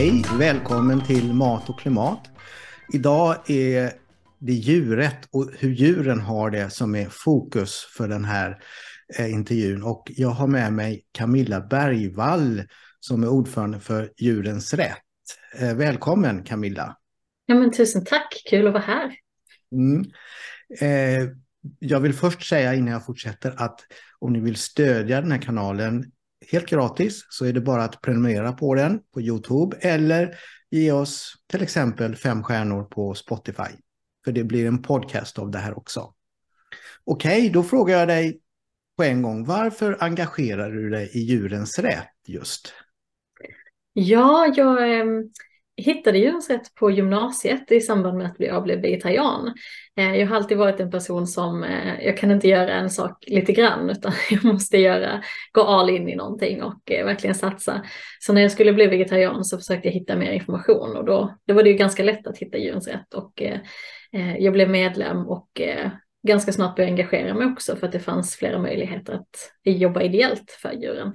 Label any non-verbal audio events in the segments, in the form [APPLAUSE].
Hej, välkommen till Mat och klimat. Idag är det djurrätt och hur djuren har det som är fokus för den här eh, intervjun. Och jag har med mig Camilla Bergvall som är ordförande för Djurens Rätt. Eh, välkommen Camilla. Ja, men tusen tack, kul att vara här. Mm. Eh, jag vill först säga innan jag fortsätter att om ni vill stödja den här kanalen helt gratis så är det bara att prenumerera på den på Youtube eller ge oss till exempel fem stjärnor på Spotify. För det blir en podcast av det här också. Okej, okay, då frågar jag dig på en gång. Varför engagerar du dig i djurens rätt just? Ja, jag eh, hittade djurens rätt på gymnasiet i samband med att jag blev vegetarian. Eh, jag har alltid varit en person som, eh, jag kan inte göra en sak lite grann utan [LAUGHS] jag måste göra, gå all in i någonting och eh, verkligen satsa. Så när jag skulle bli vegetarian så försökte jag hitta mer information och då, då var det ju ganska lätt att hitta djurens rätt och jag blev medlem och ganska snart började engagera mig också för att det fanns flera möjligheter att jobba ideellt för djuren.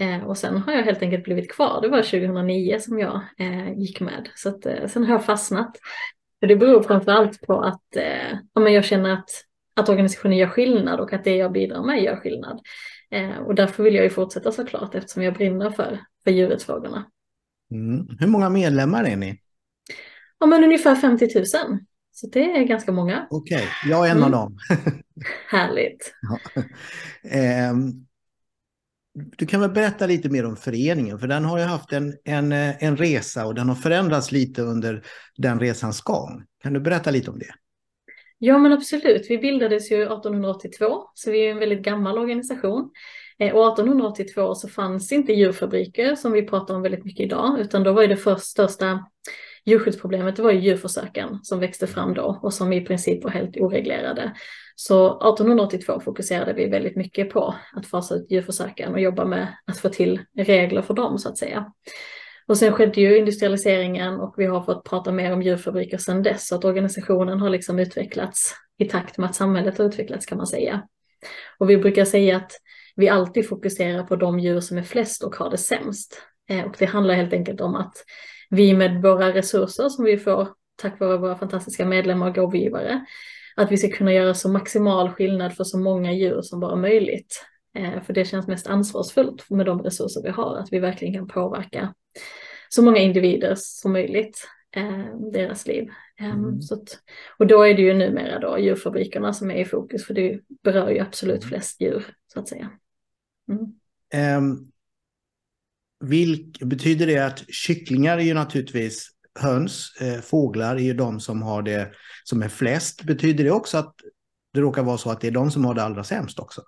Eh, och sen har jag helt enkelt blivit kvar. Det var 2009 som jag eh, gick med. Så att, eh, sen har jag fastnat. För det beror framför allt på att ja, jag känner att, att organisationen gör skillnad och att det jag bidrar med gör skillnad. Och därför vill jag ju fortsätta såklart eftersom jag brinner för, för djurrättsfrågorna. Mm. Hur många medlemmar är ni? Ja, men ungefär 50 000. Så det är ganska många. Okej, okay. jag är en mm. av dem. [LAUGHS] Härligt. Ja. Du kan väl berätta lite mer om föreningen, för den har ju haft en, en, eh, en resa och den har förändrats lite under den resans gång. Kan du berätta lite om det? Ja men absolut, vi bildades ju 1882 så vi är en väldigt gammal organisation. Eh, och 1882 så fanns inte djurfabriker som vi pratar om väldigt mycket idag utan då var ju det först största djurskyddsproblemet det var ju djurförsöken som växte fram då och som i princip var helt oreglerade. Så 1882 fokuserade vi väldigt mycket på att fasa ut djurförsöken och jobba med att få till regler för dem så att säga. Och sen skedde ju industrialiseringen och vi har fått prata mer om djurfabriker sedan dess så att organisationen har liksom utvecklats i takt med att samhället har utvecklats kan man säga. Och vi brukar säga att vi alltid fokuserar på de djur som är flest och har det sämst. Eh, och det handlar helt enkelt om att vi med våra resurser som vi får tack vare våra fantastiska medlemmar och gåvogivare att vi ska kunna göra så maximal skillnad för så många djur som bara möjligt. Eh, för det känns mest ansvarsfullt med de resurser vi har, att vi verkligen kan påverka så många individer som möjligt, eh, deras liv. Eh, mm. Så att, och då är det ju numera då djurfabrikerna som är i fokus, för det berör ju absolut flest djur, så att säga. Mm. Um, vilk, betyder det att kycklingar är ju naturligtvis höns, eh, fåglar är ju de som har det som är flest. Betyder det också att det råkar vara så att det är de som har det allra sämst också?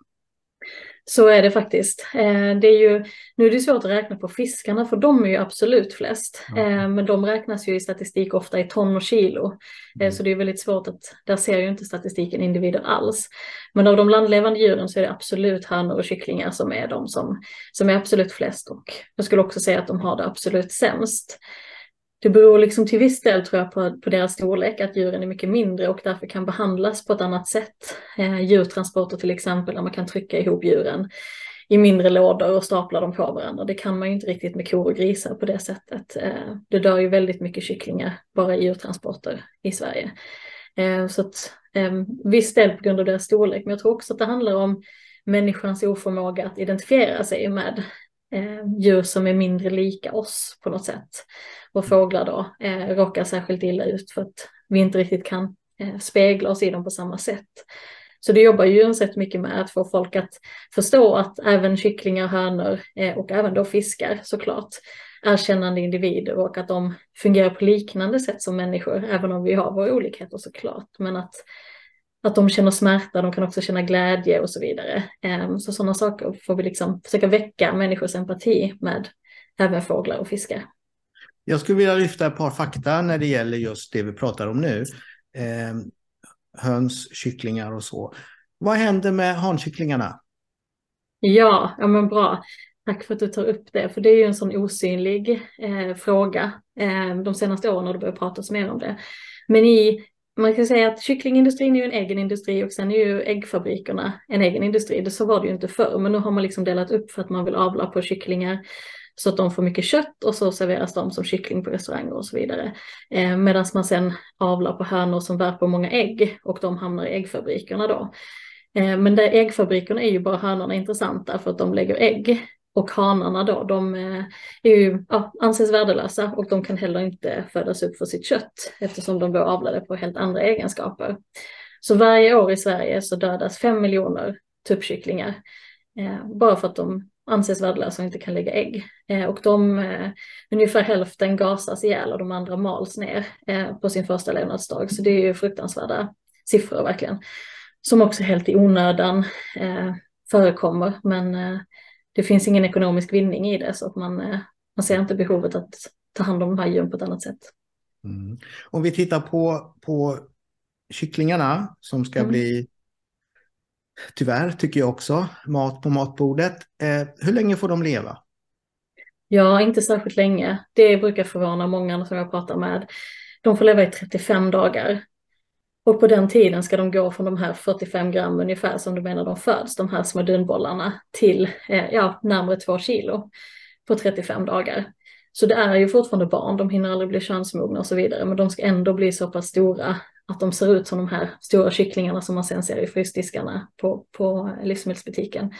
Så är det faktiskt. Eh, det är ju, nu är det svårt att räkna på fiskarna för de är ju absolut flest. Mm. Men de räknas ju i statistik ofta i ton och kilo. Mm. Så det är väldigt svårt att, där ser ju inte statistiken individer alls. Men av de landlevande djuren så är det absolut hönor och kycklingar som är de som, som är absolut flest. Och jag skulle också säga att de har det absolut sämst. Det beror liksom till viss del tror jag på, på deras storlek, att djuren är mycket mindre och därför kan behandlas på ett annat sätt. Eh, djurtransporter till exempel, där man kan trycka ihop djuren i mindre lådor och stapla dem på varandra. Det kan man ju inte riktigt med kor och grisar på det sättet. Eh, det dör ju väldigt mycket kycklingar bara i djurtransporter i Sverige. Eh, så att eh, viss del på grund av deras storlek, men jag tror också att det handlar om människans oförmåga att identifiera sig med djur som är mindre lika oss på något sätt. Och fåglar då eh, råkar särskilt illa ut för att vi inte riktigt kan eh, spegla oss i dem på samma sätt. Så det jobbar ju sett mycket med att få folk att förstå att även kycklingar, hönor eh, och även då fiskar såklart är kännande individer och att de fungerar på liknande sätt som människor, även om vi har våra olikheter såklart. Men att att de känner smärta, de kan också känna glädje och så vidare. Ehm, så sådana saker får vi liksom försöka väcka människors empati med även fåglar och fiskar. Jag skulle vilja lyfta ett par fakta när det gäller just det vi pratar om nu. Eh, höns, kycklingar och så. Vad händer med hankycklingarna? Ja, ja men bra. Tack för att du tar upp det, för det är ju en sån osynlig eh, fråga. Eh, de senaste åren har det börjat pratas mer om det. Men i man kan säga att kycklingindustrin är ju en egen industri och sen är ju äggfabrikerna en egen industri. Det så var det ju inte förr, men nu har man liksom delat upp för att man vill avla på kycklingar så att de får mycket kött och så serveras de som kyckling på restauranger och så vidare. Eh, Medan man sen avlar på hönor som värper många ägg och de hamnar i äggfabrikerna då. Eh, men där äggfabrikerna är ju bara hönorna intressanta för att de lägger ägg. Och hanarna då, de eh, är ju, ja, anses värdelösa och de kan heller inte födas upp för sitt kött eftersom de då avlade på helt andra egenskaper. Så varje år i Sverige så dödas fem miljoner tuppkycklingar eh, bara för att de anses värdelösa och inte kan lägga ägg. Eh, och de, eh, ungefär hälften gasas ihjäl och de andra mals ner eh, på sin första levnadsdag. Så det är ju fruktansvärda siffror verkligen. Som också helt i onödan eh, förekommer, men eh, det finns ingen ekonomisk vinning i det så att man, eh, man ser inte behovet att ta hand om de här djuren på ett annat sätt. Mm. Om vi tittar på, på kycklingarna som ska mm. bli, tyvärr tycker jag också, mat på matbordet. Eh, hur länge får de leva? Ja, inte särskilt länge. Det brukar förvåna många som jag pratar med. De får leva i 35 dagar. Och på den tiden ska de gå från de här 45 gram ungefär som du menar de föds, de här små dunbollarna, till eh, ja, närmare 2 kilo på 35 dagar. Så det är ju fortfarande barn, de hinner aldrig bli könsmogna och så vidare, men de ska ändå bli så pass stora att de ser ut som de här stora kycklingarna som man sen ser i frysdiskarna på, på livsmedelsbutiken.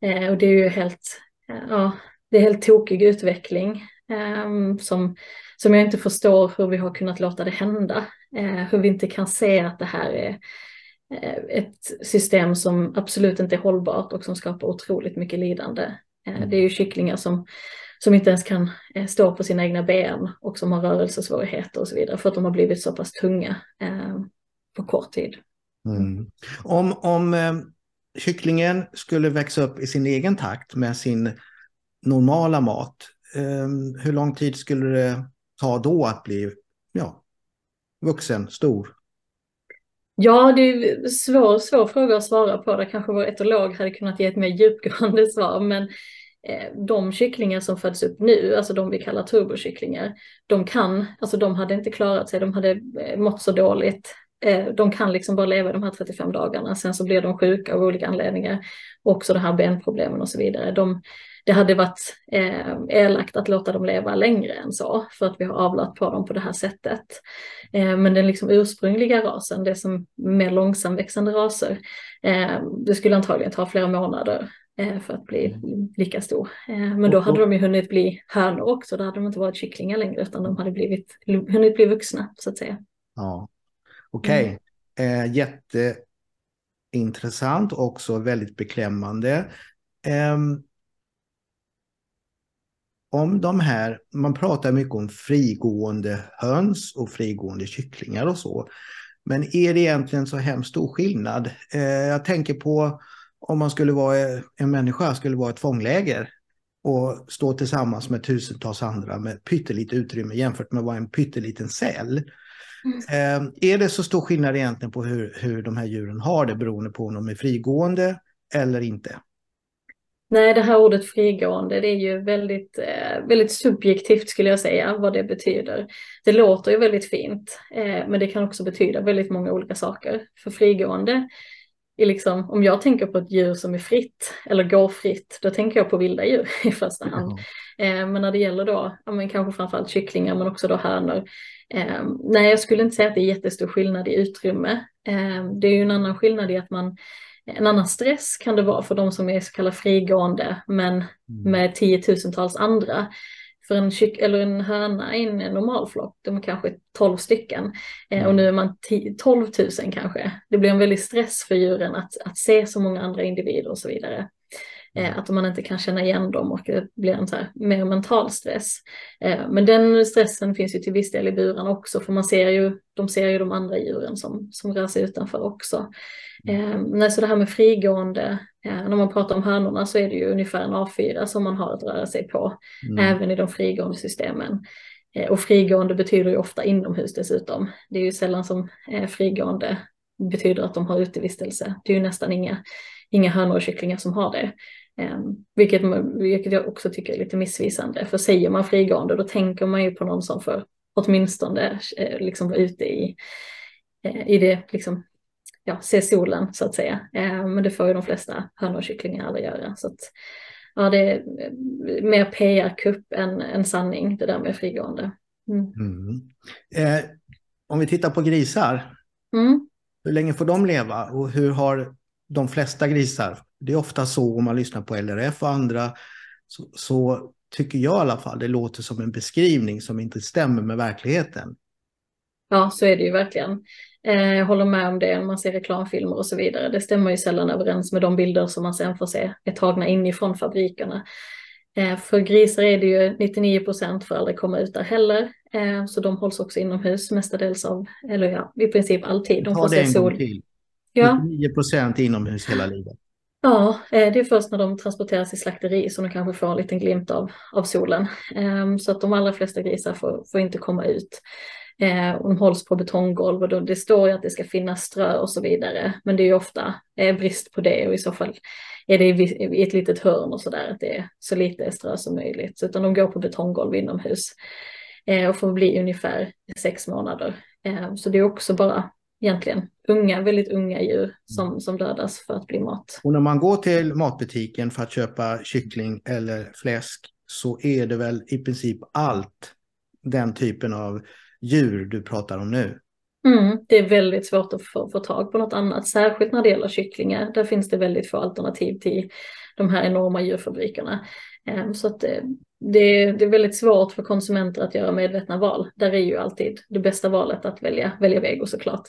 Eh, och det är ju helt, eh, ja, det är helt tokig utveckling eh, som, som jag inte förstår hur vi har kunnat låta det hända. Eh, hur vi inte kan se att det här är eh, ett system som absolut inte är hållbart och som skapar otroligt mycket lidande. Eh, det är ju kycklingar som, som inte ens kan stå på sina egna ben och som har rörelsesvårigheter och så vidare för att de har blivit så pass tunga på kort tid. Mm. Om, om kycklingen skulle växa upp i sin egen takt med sin normala mat, hur lång tid skulle det ta då att bli ja, vuxen, stor? Ja, det är en svår, svår fråga att svara på. Det kanske vår etolog hade kunnat ge ett mer djupgående svar. Men eh, de kycklingar som föds upp nu, alltså de vi kallar turbokycklingar, de kan, alltså de hade inte klarat sig, de hade eh, mått så dåligt. Eh, de kan liksom bara leva de här 35 dagarna, sen så blir de sjuka av olika anledningar. Också det här benproblemen och så vidare. De, det hade varit eh, elakt att låta dem leva längre än så för att vi har avlat på dem på det här sättet. Eh, men den liksom ursprungliga rasen, det som mer långsamväxande raser, eh, det skulle antagligen ta flera månader eh, för att bli lika stor. Eh, men då hade de ju hunnit bli hönor också, då hade de inte varit kycklingar längre utan de hade blivit, hunnit bli vuxna så att säga. Ja, Okej, okay. mm. eh, jätteintressant och också väldigt beklämmande. Um, om de här, man pratar mycket om frigående höns och frigående kycklingar och så. Men är det egentligen så hemskt stor skillnad? Eh, jag tänker på om man skulle vara en människa, skulle vara ett fångläger och stå tillsammans med tusentals andra med pyttelite utrymme jämfört med att vara en pytteliten säl. Mm. Eh, är det så stor skillnad egentligen på hur, hur de här djuren har det beroende på om de är frigående eller inte? Nej, det här ordet frigående, det är ju väldigt, eh, väldigt subjektivt skulle jag säga vad det betyder. Det låter ju väldigt fint, eh, men det kan också betyda väldigt många olika saker. För frigående är liksom, om jag tänker på ett djur som är fritt eller går fritt, då tänker jag på vilda djur [LAUGHS] i första hand. Mm. men när det gäller då, ja, men kanske framförallt kycklingar men också då hönor. nej, jag skulle inte säga att det är jättestor skillnad i utrymme. det är ju en annan skillnad i att man en annan stress kan det vara för de som är så kallade frigående men mm. med tiotusentals andra. För en, kyck, eller en höna i en normalflock, de är kanske 12 stycken mm. och nu är man 10, 12 000 kanske. Det blir en väldig stress för djuren att, att se så många andra individer och så vidare. Eh, att man inte kan känna igen dem och det blir en så här mer mental stress. Eh, men den stressen finns ju till viss del i buren också för man ser ju, de ser ju de andra djuren som, som rör sig utanför också. Eh, nej, så det här med frigående, eh, när man pratar om hönorna så är det ju ungefär en A4 som man har att röra sig på, mm. även i de frigående systemen. Eh, och frigående betyder ju ofta inomhus dessutom. Det är ju sällan som eh, frigående betyder att de har utevistelse. Det är ju nästan inga, inga hönor och kycklingar som har det. Um, vilket, vilket jag också tycker är lite missvisande. För säger man frigående då tänker man ju på någon som får åtminstone eh, liksom vara ute i, eh, i det, liksom, ja, se solen så att säga. Eh, men det får ju de flesta hönor och kycklingar aldrig göra. Så att, ja, det är mer PR-kupp än, än sanning, det där med frigående. Mm. Mm. Eh, om vi tittar på grisar, mm. hur länge får de leva och hur har de flesta grisar, det är ofta så om man lyssnar på LRF och andra, så, så tycker jag i alla fall, det låter som en beskrivning som inte stämmer med verkligheten. Ja, så är det ju verkligen. Eh, jag håller med om det man ser reklamfilmer och så vidare. Det stämmer ju sällan överens med de bilder som man sen får se är tagna inifrån fabrikerna. Eh, för grisar är det ju 99 procent får aldrig komma ut där heller. Eh, så de hålls också inomhus mestadels av, eller ja, i princip alltid. De får se sol. Till. Ja. 99 procent inomhus hela livet. Ja, det är först när de transporteras till slakteri som de kanske får en liten glimt av, av solen. Så att de allra flesta grisar får, får inte komma ut. Eh, och de hålls på betonggolv och då, det står ju att det ska finnas strö och så vidare. Men det är ju ofta eh, brist på det och i så fall är det i, i ett litet hörn och sådär att det är så lite strö som möjligt. Så, utan de går på betonggolv inomhus eh, och får bli ungefär sex månader. Eh, så det är också bara egentligen unga, väldigt unga djur som, som dödas för att bli mat. Och när man går till matbutiken för att köpa kyckling eller fläsk så är det väl i princip allt den typen av djur du pratar om nu. Mm, det är väldigt svårt att få, få tag på något annat, särskilt när det gäller kycklingar. Där finns det väldigt få alternativ till de här enorma djurfabrikerna. Ehm, så att eh, det, det, är väldigt svårt för konsumenter att göra medvetna val. Där är ju alltid det bästa valet att välja, välja vego såklart.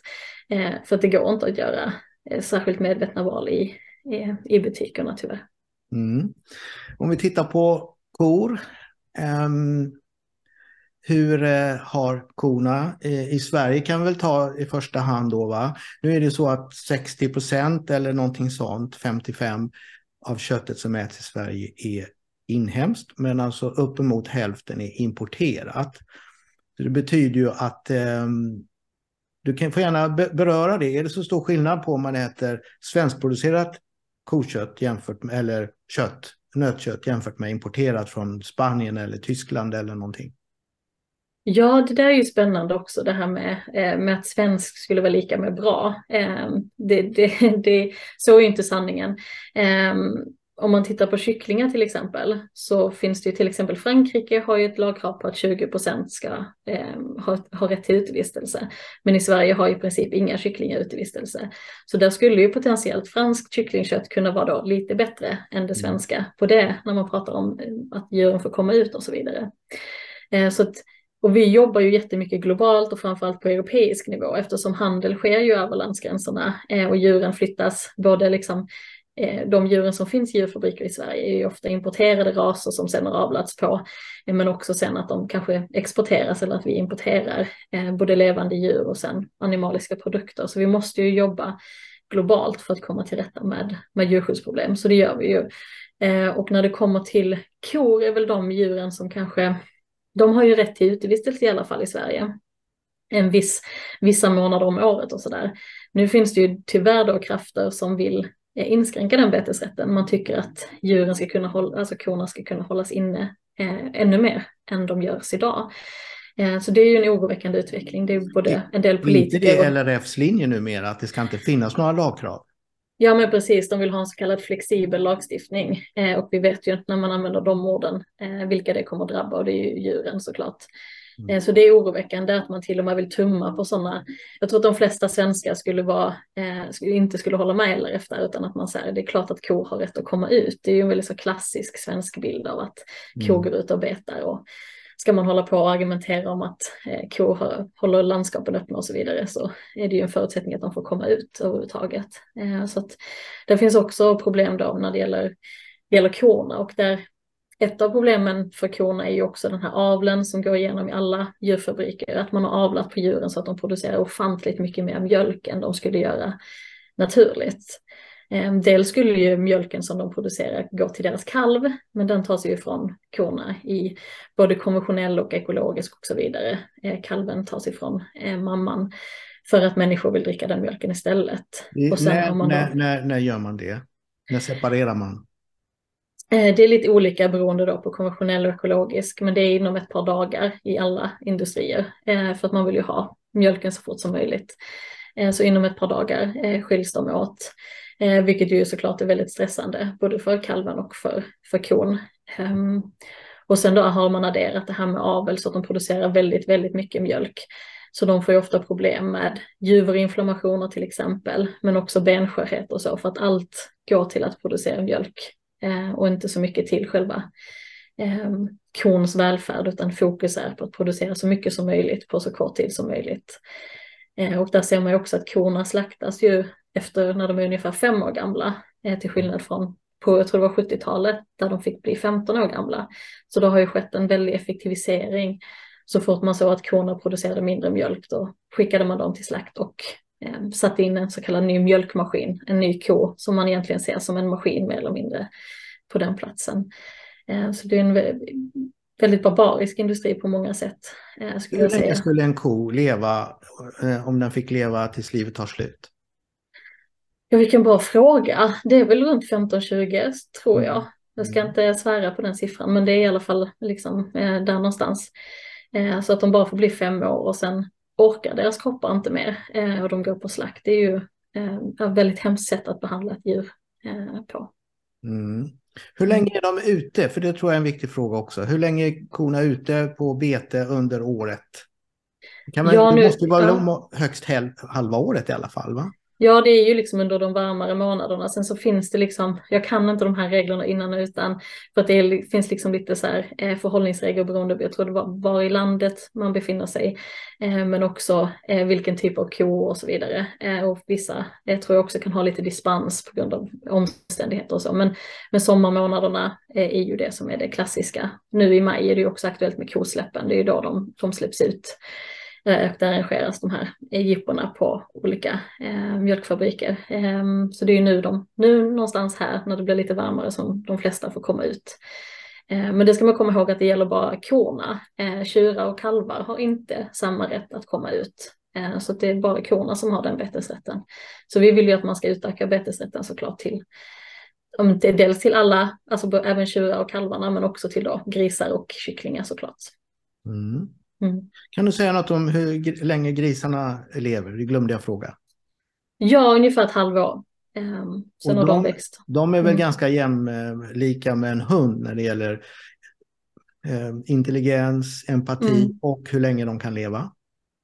Ehm, för att det går inte att göra eh, särskilt medvetna val i, i, i butikerna tyvärr. Mm. Om vi tittar på kor. Um, hur eh, har korna i Sverige kan vi väl ta i första hand då va. Nu är det så att 60 procent eller någonting sånt, 55 av köttet som äts i Sverige är inhemskt men alltså uppemot hälften är importerat. Så det betyder ju att eh, du kan få gärna beröra det. Är det så stor skillnad på om man äter svenskproducerat kokött jämfört med, eller kött, nötkött jämfört med importerat från Spanien eller Tyskland eller någonting? Ja, det där är ju spännande också, det här med, eh, med att svensk skulle vara lika med bra. Ehm, det, det, [LAUGHS] det, så är ju inte sanningen. Ehm, Eh, om man tittar på kycklingar till exempel så finns det ju till exempel Frankrike har ju ett lagkrav på att 20 procent ska eh, ha, ha rätt till utevistelse. Men i Sverige har i princip inga kycklingar utevistelse. Så där skulle ju potentiellt franskt kycklingkött kunna vara då lite bättre än det mm. svenska på det när man pratar om att djuren får komma ut och så vidare. Eh, så att och vi jobbar ju jättemycket globalt och framförallt på europeisk nivå eftersom handel sker ju över landsgränserna eh, och djuren flyttas både liksom eh, Eh, de djuren som finns i djurfabriker i Sverige är ju ofta importerade raser som sedan har avlats på, eh, men också sen att de kanske exporteras eller att vi importerar eh, både levande djur och sen animaliska produkter. Så vi måste ju jobba globalt för att komma till rätta med, med djurskyddsproblem, så det gör vi ju. Och när det kommer till kor är väl de djuren som kanske de har ju rätt till utevistelse i alla fall i Sverige. En viss, vissa månader om året och sådär. Nu finns det ju tyvärr då krafter som vill inskränka den betesrätten. Man tycker att djuren ska kunna hålla, alltså korna ska kunna hållas inne eh, ännu mer än de görs idag. Eh, så det är ju en oroväckande utveckling. Det är både en del politiker... Är inte det LRFs linje numera, att det ska inte finnas några lagkrav? Ja men precis, de vill ha en så kallad flexibel lagstiftning eh, och vi vet ju när man använder de orden eh, vilka det kommer att drabba och det är ju djuren såklart. Mm. Eh, så det är oroväckande att man till och med vill tumma på sådana. Jag tror att de flesta svenskar skulle vara, eh, inte skulle hålla med LRF där utan att man säger det är klart att kor har rätt att komma ut. Det är ju en väldigt så klassisk svensk bild av att mm. kor går ut och betar och ska man hålla på och argumentera om att eh, kor håller landskapen öppna och så vidare så är det ju en förutsättning att de får komma ut överhuvudtaget. Eh, så att det finns också problem då när det gäller, gäller korna och där ett av problemen för korna är ju också den här avlen som går igenom i alla djurfabriker, att man har avlat på djuren så att de producerar ofantligt mycket mer mjölk än de skulle göra naturligt. Ehm, dels skulle ju mjölken som de producerar gå till deras kalv, men den tas ju från korna i både konventionell och ekologisk och så vidare. Ehm, kalven tas ifrån eh, mamman för att människor vill dricka den mjölken istället. Sen när, när, när, när gör man det? När separerar man? Eh, det är lite olika beroende då på konventionell och ekologisk, men det är inom ett par dagar i alla industrier. Eh, för att man vill ju ha mjölken så fort som möjligt. Eh, så inom ett par dagar skiljs de åt. Vilket ju såklart är väldigt stressande, både för kalven och för, för kon. Ehm, och sen då har man adderat det här med avel så att de producerar väldigt, väldigt mycket mjölk. Så de får ju ofta problem med juverinflammationer till exempel, men också benskörhet och så, för att allt går till att producera mjölk Eh, och inte så mycket till själva ehm, kons välfärd, utan fokus är på att producera så mycket som möjligt på så kort tid som möjligt. Eh, och där ser man ju också att korna slaktas ju efter när de är ungefär fem år gamla, eh, till skillnad från på, jag tror det var 70-talet, där de fick bli 15 år gamla. Så då har ju skett en väldig effektivisering. Så fort man såg att korna producerade mindre mjölk, då skickade man dem till slakt och eh, satte in en så kallad ny mjölkmaskin, en ny ko, som man egentligen ser som en maskin mer eller mindre på den platsen. Eh, så det är en väldigt barbarisk industri på många sätt. Eh, skulle Hur länge skulle en ko leva eh, om den fick leva tills livet tar slut? Ja, vilken bra fråga. Det är väl runt 15-20 tror jag. Jag ska mm. inte svära på den siffran, men det är i alla fall liksom, eh, där någonstans. Så att de bara får bli fem år och sen orkar deras kroppar inte mer eh, och de går på slakt. Det är ju eh, ett väldigt hemskt sätt att behandla ett djur eh, på. Mm. Hur länge är de ute? För det tror jag är en viktig fråga också. Hur länge är korna ute på bete under året? Kan man, ja, nu, det måste ju vara ja. högst halva året i alla fall va? Ja, det är ju liksom under de varmare månaderna. Sen så finns det liksom, jag kan inte de här reglerna innan utan, för att det finns liksom lite så här eh, förhållningsregler beroende på, jag tror det var var i landet man befinner sig, eh, men också eh, vilken typ av ko och så vidare. Och vissa tror jag också kan ha lite dispens på grund av omständigheter och så. Men, men sommarmånaderna är ju det som är det klassiska. Nu i maj är det ju också aktuellt med kosläppen, det är ju då de, de släpps ut. Eh, och det arrangeras de här jipporna på olika eh, mjölkfabriker. Eh, så det är ju nu, de, nu någonstans här när det blir lite varmare som de flesta får komma ut. Eh, men det ska man komma ihåg att det gäller bara korna. Eh, tjurar och kalvar har inte samma rätt att komma ut. Eh, så det är bara korna som har den betesrätten. Så vi vill ju att man ska utöka betesrätten såklart till om det dels till alla, alltså även tjurar och kalvarna, men också till då grisar och kycklingar såklart. Mm. Mm. Kan du säga något om hur länge grisarna lever? Det glömde jag fråga. Ja, ungefär ett halvår. Um, sen har de växt. De är väl mm. ganska jämlika med en hund när det gäller eh, intelligens, empati mm. och hur länge de kan leva.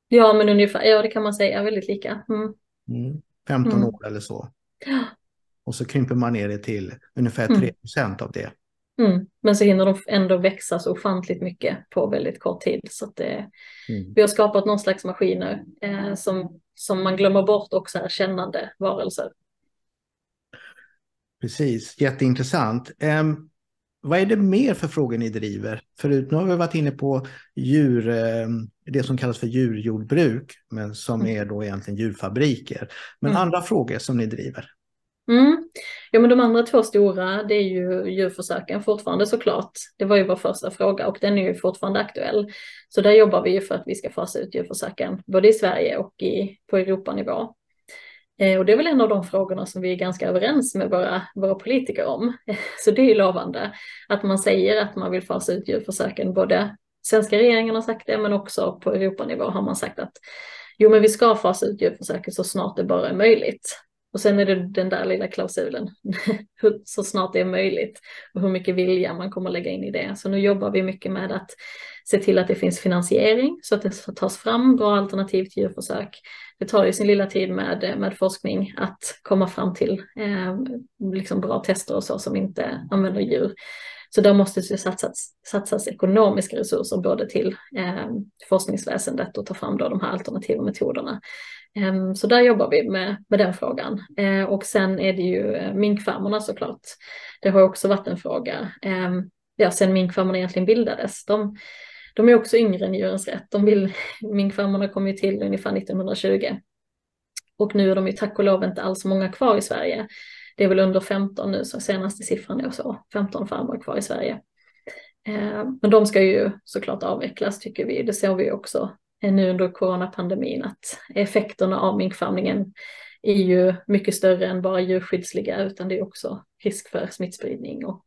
Ja, men ungefär, ja det kan man säga, väldigt lika. 15 mm. mm. år eller så. Och så krymper man ner det till ungefär 3 procent av det. Mm. Men så hinner de ändå växa så ofantligt mycket på väldigt kort tid. Så det, mm. Vi har skapat någon slags maskiner eh, som, som man glömmer bort också är kännande varelser. Precis, jätteintressant. Eh, vad är det mer för frågor ni driver? Förut nu har vi varit inne på djur, eh, det som kallas för djurjordbruk, men som mm. är då egentligen djurfabriker. Men mm. andra frågor som ni driver? Mm. Ja men de andra två stora det är ju djurförsöken fortfarande såklart. Det var ju vår första fråga och den är ju fortfarande aktuell. Så där jobbar vi ju för att vi ska fasa ut djurförsöken både i Sverige och i, på Europanivå. Eh, och det är väl en av de frågorna som vi är ganska överens med våra, våra politiker om. [LAUGHS] Så det är ju lovande att man säger att man vill fasa ut djurförsöken. Både svenska regeringen har sagt det men också på Europanivå har man sagt att jo men vi ska fasa ut djurförsöken så snart det bara är möjligt. Och sen är det den där lilla klausulen, [LAUGHS] så snart det är möjligt och hur mycket vilja man kommer lägga in i det. Så nu jobbar vi mycket med att se till att det finns finansiering så att det tas fram bra alternativ till djurförsök. Det tar ju sin lilla tid med, med forskning att komma fram till eh, liksom bra tester och så som inte använder djur. Så där måste det satsas, satsas ekonomiska resurser både till eh, forskningsväsendet och ta fram då de här alternativa metoderna. Ehm, så där jobbar vi med, med den frågan. Eh, och sen är det ju eh, minkfarmerna såklart. Det har också varit en fråga. Ehm, ja, sen minkfarmerna egentligen bildades. De, de är också yngre än Djurens Rätt. De vill, [LAUGHS] minkfarmerna kom ju till ungefär 1920. Och nu är de ju tack och lov inte alls många kvar i Sverige det är väl under 15 nu, så senaste siffran är så, 15 farmar kvar i Sverige. Ehm, men de ska ju såklart avvecklas tycker vi. Det ser vi också nu under coronapandemin att effekterna av minkfarmningen är ju mycket större än bara djurskyddsliga utan det är också risk för smittspridning och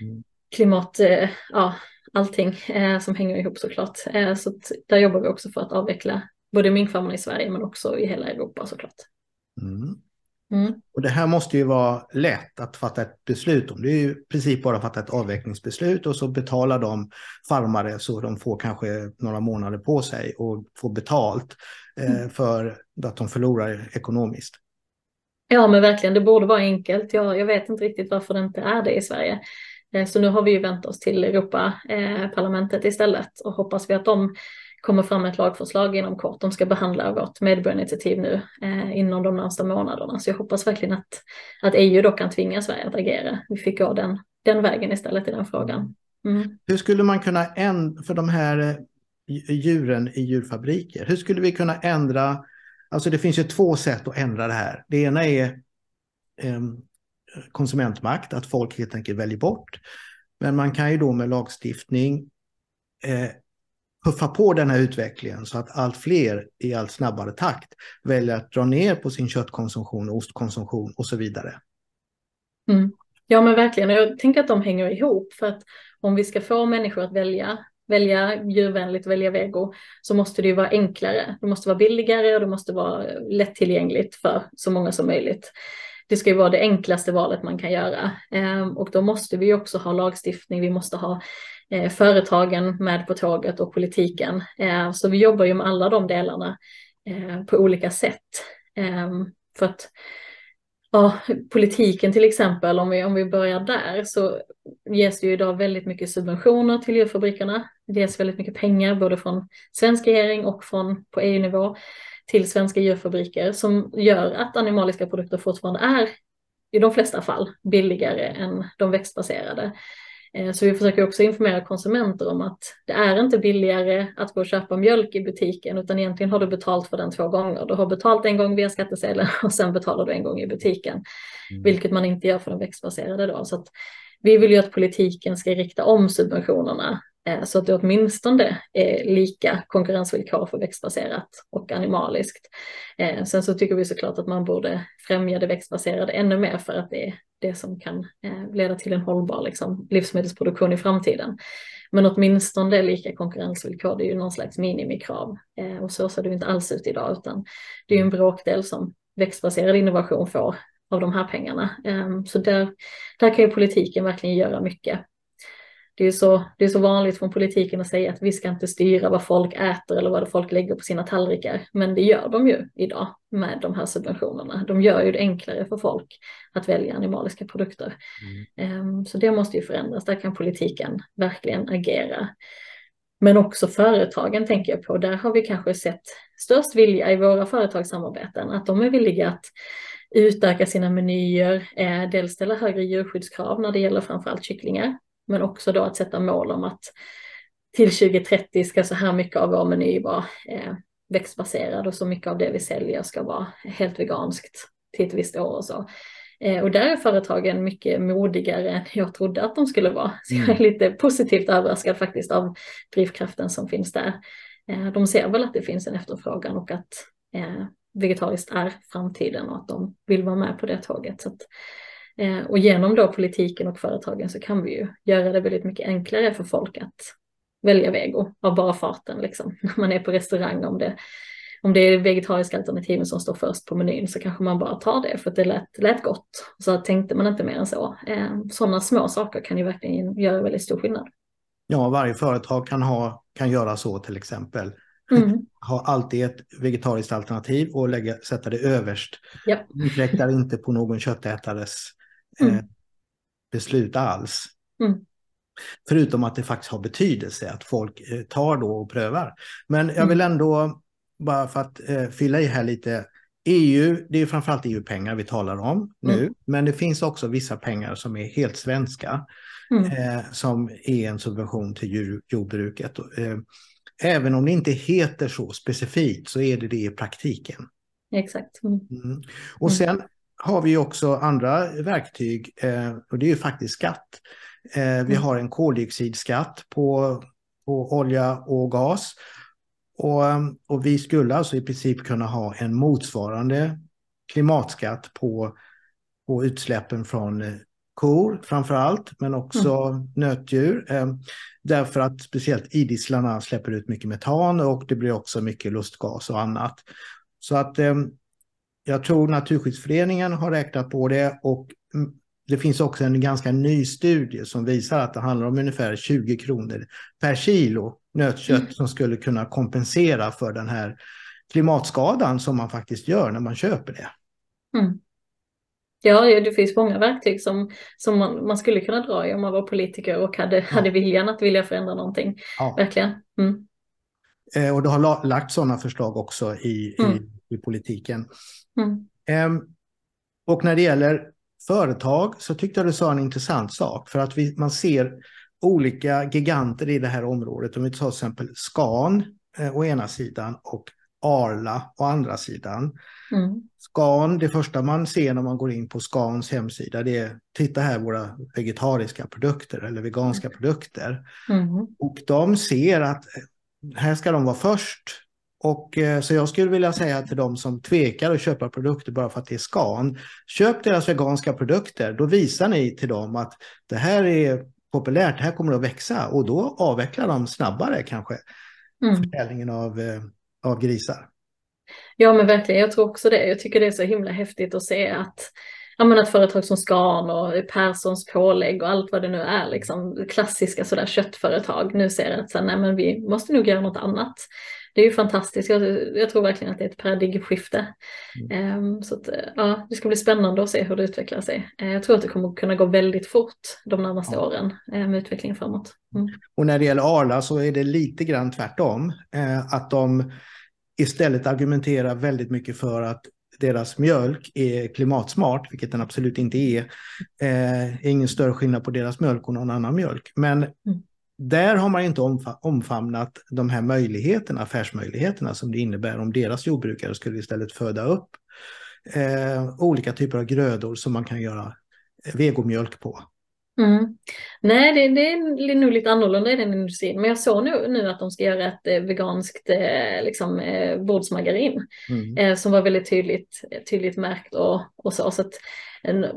mm. klimat, eh, ja allting eh, som hänger ihop såklart. Så där jobbar vi också för att avveckla både minkfarmarna i Sverige men också i hela Europa såklart. Mm. Mm. Och det här måste ju vara lätt att fatta ett beslut om. Det är ju i princip bara att fatta ett avvecklingsbeslut och så betalar de farmare så de får kanske några månader på sig och får betalt eh, mm. för att de förlorar ekonomiskt. Ja men verkligen, det borde vara enkelt. Jag, jag vet inte riktigt varför det inte är det i Sverige. Eh, så nu har vi ju vänt oss till Europaparlamentet istället och hoppas vi att de kommer fram med ett lagförslag inom kort. De ska behandla vårt medborgarinitiativ nu eh, inom de närmsta månaderna. Så jag hoppas verkligen att, att EU då kan tvinga Sverige att agera. Vi fick gå den, den vägen istället i den frågan. Mm. Hur skulle man kunna ändra för de här eh, djuren i djurfabriker? Hur skulle vi kunna ändra? Alltså det finns ju två sätt att ändra det här. Det ena är eh, konsumentmakt, att folk helt enkelt väljer bort. Men man kan ju då med lagstiftning eh, puffa på den här utvecklingen så att allt fler i allt snabbare takt väljer att dra ner på sin köttkonsumtion, ostkonsumtion och så vidare. Mm. Ja men verkligen, jag tänker att de hänger ihop för att om vi ska få människor att välja välja djurvänligt, välja vego, så måste det ju vara enklare. Det måste vara billigare och det måste vara lättillgängligt för så många som möjligt. Det ska ju vara det enklaste valet man kan göra. Ehm, och då måste vi också ha lagstiftning, vi måste ha Eh, företagen med på tåget och politiken. Eh, så vi jobbar ju med alla de delarna eh, på olika sätt. Eh, för att ja, politiken till exempel, om vi, om vi börjar där, så ges det ju idag väldigt mycket subventioner till djurfabrikerna. Det ges väldigt mycket pengar både från svensk regering och från på EU-nivå till svenska djurfabriker som gör att animaliska produkter fortfarande är i de flesta fall billigare än de växtbaserade. Eh, så vi försöker också informera konsumenter om att det är inte billigare att gå och köpa mjölk i butiken utan egentligen har du betalt för den två gånger. Du har betalt en gång via skattesedeln [LAUGHS] och sen betalar du en gång i butiken. Mm. Vilket man inte gör för de växtbaserade då. Så vi vill ju att politiken ska rikta om subventionerna Eh, så att det åtminstone är lika konkurrensvillkor för växtbaserat och animaliskt. Eh, sen så tycker vi såklart att man borde främja det växtbaserade ännu mer för att det det som kan eh, leda till en hållbar liksom, livsmedelsproduktion i framtiden. Men åtminstone lika konkurrensvillkor, det är ju någon slags minimikrav. Och så ser det inte alls ut idag, utan det är ju en bråkdel som växtbaserad innovation får av de här pengarna. Så där, där kan ju politiken verkligen göra mycket det är, så, det är så vanligt från politiken att säga att vi ska inte styra vad folk äter eller vad folk lägger på sina tallrikar. Men det gör de ju idag med de här subventionerna. De gör ju det enklare för folk att välja animaliska produkter. Mm. Um, så det måste ju förändras. Där kan politiken verkligen agera. Men också företagen tänker jag på. Där har vi kanske sett störst vilja i våra företagssamarbeten. Att de är villiga att utöka sina menyer, eh, dels ställa högre djurskyddskrav när det gäller framförallt kycklingar men också då att sätta mål om att till 2030 ska så här mycket av vår meny vara eh, växtbaserad och så mycket av det vi säljer ska vara helt veganskt till ett visst år och så. Eh, och där är företagen mycket modigare än jag trodde att de skulle vara. Så jag är mm. lite positivt överraskad faktiskt av drivkraften som finns där. Eh, de ser väl att det finns en efterfrågan och att eh, vegetariskt är framtiden och att de vill vara med på det tåget. Så att, och genom då politiken och företagen så kan vi ju göra det väldigt mycket enklare för folk att välja vego av bara farten liksom. [LAUGHS] När man är på restaurang om det, om det är vegetariska alternativen som står först på menyn så kanske man bara tar det för att det lät, lät gott. Så tänkte man inte mer än så. Eh, sådana små saker kan ju verkligen göra väldigt stor skillnad. Ja, varje företag kan, ha, kan göra så till exempel. Mm. [LAUGHS] Ha alltid ett vegetariskt alternativ och lägga, sätta det överst. Ja. Inkräktar inte på någon köttätares mm. eh, beslut alls. Mm. Förutom att det faktiskt har betydelse att folk eh, tar då och prövar. Men jag vill mm. ändå, bara för att eh, fylla i här lite, EU, det är framförallt EU-pengar vi talar om nu, mm. men det finns också vissa pengar som är helt svenska, mm. eh, som är en subvention till djur, jordbruket. Eh, även om det inte heter så specifikt så är det det i praktiken. Exakt. Mm. mm. Och sen har vi också andra verktyg eh, och det är ju faktiskt skatt. Eh, vi mm. har en koldioxidskatt på, på olja och gas. Och, och vi skulle alltså i princip kunna ha en motsvarande klimatskatt på, på utsläppen från eh, kor framför allt, men också mm. nötdjur. Därför att speciellt idisslarna släpper ut mycket metan och det blir också mycket lustgas och annat. Så att jag tror Naturskyddsföreningen har räknat på det och det finns också en ganska ny studie som visar att det handlar om ungefär 20 kronor per kilo nötkött mm. som skulle kunna kompensera för den här klimatskadan som man faktiskt gör när man köper det. Mm. Ja, det finns många verktyg som, som man, man, skulle kunna dra i om man var politiker och hade, ja. hade viljan att vilja förändra någonting. Ja. Verkligen. Mm. Eh, och det har lagt sådana förslag också i, mm. i, i, politiken. Eh, och när det gäller företag så tyckte jag du sa en intressant sak. För att vi, man ser olika giganter i det här området. Om vi tar till exempel Scan eh, å ena sidan och Arla å andra sidan. Mm. Scan, det första man ser när man går in på Scans hemsida det är titta här våra vegetariska produkter eller veganska mm. produkter. Mm. Och de ser att här ska de vara först. Och eh, så jag skulle vilja säga till de som tvekar att köpa produkter bara för att det är Scan. Köp deras veganska produkter, då visar ni till dem att det här är populärt, det här kommer att växa och då avvecklar de snabbare kanske mm. försäljningen av, eh, av grisar. Ja men verkligen, jag tror också det. Jag tycker det är så himla häftigt att se att ja, men att företag som Scan och Perssons pålägg och allt vad det nu är, liksom klassiska sådär köttföretag nu ser att så, nej, men vi måste nog göra något annat. Det är ju fantastiskt, jag, jag tror verkligen att det är ett paradigmskifte. Mm. Um, så att, ja, det ska bli spännande att se hur det utvecklar sig. Uh, jag tror att det kommer kunna gå väldigt fort de närmaste ja. åren uh, med utvecklingen framåt. Mm. Och när det gäller Arla så är det lite grann tvärtom, att de istället argumenterar väldigt mycket för att deras mjölk är klimatsmart, vilket den absolut inte är. Eh, ingen större skillnad på deras mjölk och någon annan mjölk. Men mm. Där har man inte omfamnat de här möjligheterna, affärsmöjligheterna som det innebär om deras jordbrukare skulle istället föda upp eh, olika typer av grödor som man kan göra vegomjölk på. Mm. Nej, det, det, är nog lite annorlunda i den industrin. Men jag såg nu, nu att de ska göra ett eh, veganskt eh, liksom, eh, bordsmargarin mm. eh, som var väldigt tydligt, tydligt märkt och, och så. så att,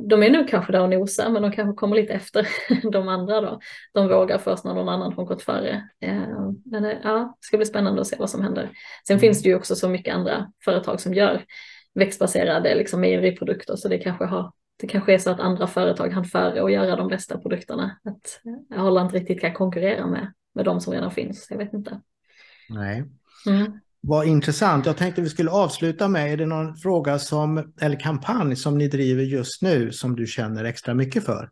de är nog kanske där och nosar, men de kanske kommer lite efter [LAUGHS] de andra då. De vågar först när någon annan har gått före. Eh, men eh, ja, det ska bli spännande att se vad som händer. Sen mm. finns det ju också så mycket andra företag som gör växtbaserade liksom, mejeriprodukter, så det kanske har det kanske är så att andra företag hann före och göra de bästa produkterna. Att Holland inte riktigt kan konkurrera med, med de som redan finns. Jag vet inte. Nej. Mm. Vad intressant. Jag tänkte vi skulle avsluta med, är det någon fråga som, eller kampanj som ni driver just nu som du känner extra mycket för?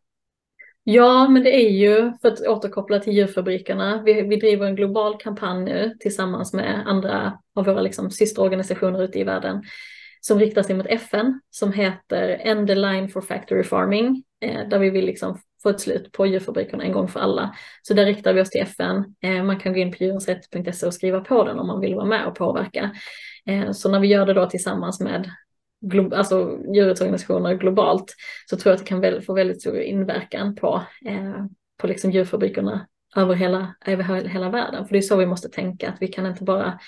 Ja, men det är ju, för att återkoppla till djurfabrikerna, vi, vi driver en global kampanj nu tillsammans med andra av våra liksom, systerorganisationer ute i världen som riktar sig mot FN som heter End the line for factory farming eh, där vi vill liksom få ett slut på djurfabrikerna en gång för alla. Så där riktar vi oss till FN. Eh, man kan gå in på djurensrätt.se och skriva på den om man vill vara med och påverka. Eh, så när vi gör det då tillsammans med alltså djurrättsorganisationer globalt så tror jag att det kan få väldigt stor inverkan på, eh, på liksom djurfabrikerna över hela, över hela världen. För det är så vi måste tänka, att vi kan inte bara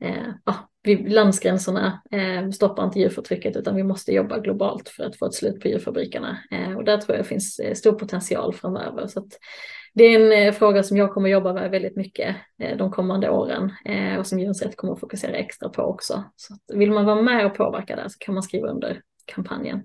eh, ja, vid landsgränserna eh, stoppar inte djurförtrycket utan vi måste jobba globalt för att få ett slut på djurfabrikerna. Eh, och där tror jag finns eh, stor potential framöver. Så det är en eh, fråga som jag kommer jobba med väldigt mycket eh, de kommande åren och som Djurens Rätt kommer att fokusera extra på också. Så vill man vara med och påverka där så kan man skriva under kampanjen.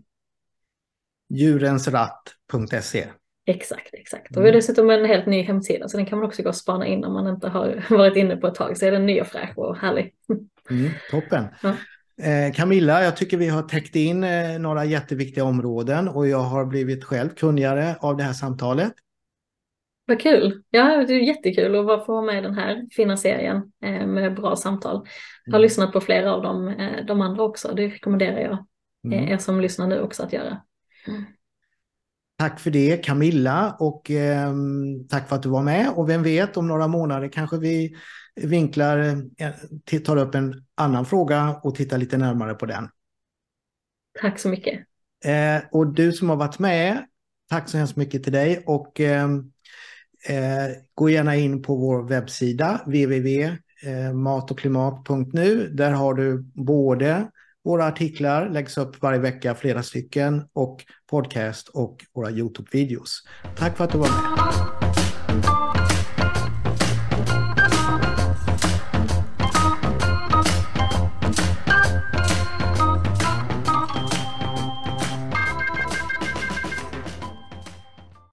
Djurensratt.se Exakt, exakt. Och vi har mm. dessutom en helt ny hemsida så den kan man också gå och spana in om man inte har [LAUGHS] varit inne på ett tag. Så är den ny och fräsch och härlig. [LAUGHS] Mm, toppen. Ja. Eh, Camilla, jag tycker vi har täckt in eh, några jätteviktiga områden och jag har blivit själv kunnigare av det här samtalet. Vad kul! Ja, det är jättekul att få vara med i den här fina serien eh, med bra samtal. Jag har mm. lyssnat på flera av dem, de andra också. Det rekommenderar jag mm. er som lyssnar nu också att göra. Tack för det Camilla och eh, tack för att du var med och vem vet om några månader kanske vi vinklar, eh, tar upp en annan fråga och tittar lite närmare på den. Tack så mycket. Eh, och du som har varit med, tack så hemskt mycket till dig och ehm, eh, gå gärna in på vår webbsida www.matochklimat.nu. Där har du både våra artiklar läggs upp varje vecka, flera stycken, och podcast och våra YouTube-videos. Tack för att du var med.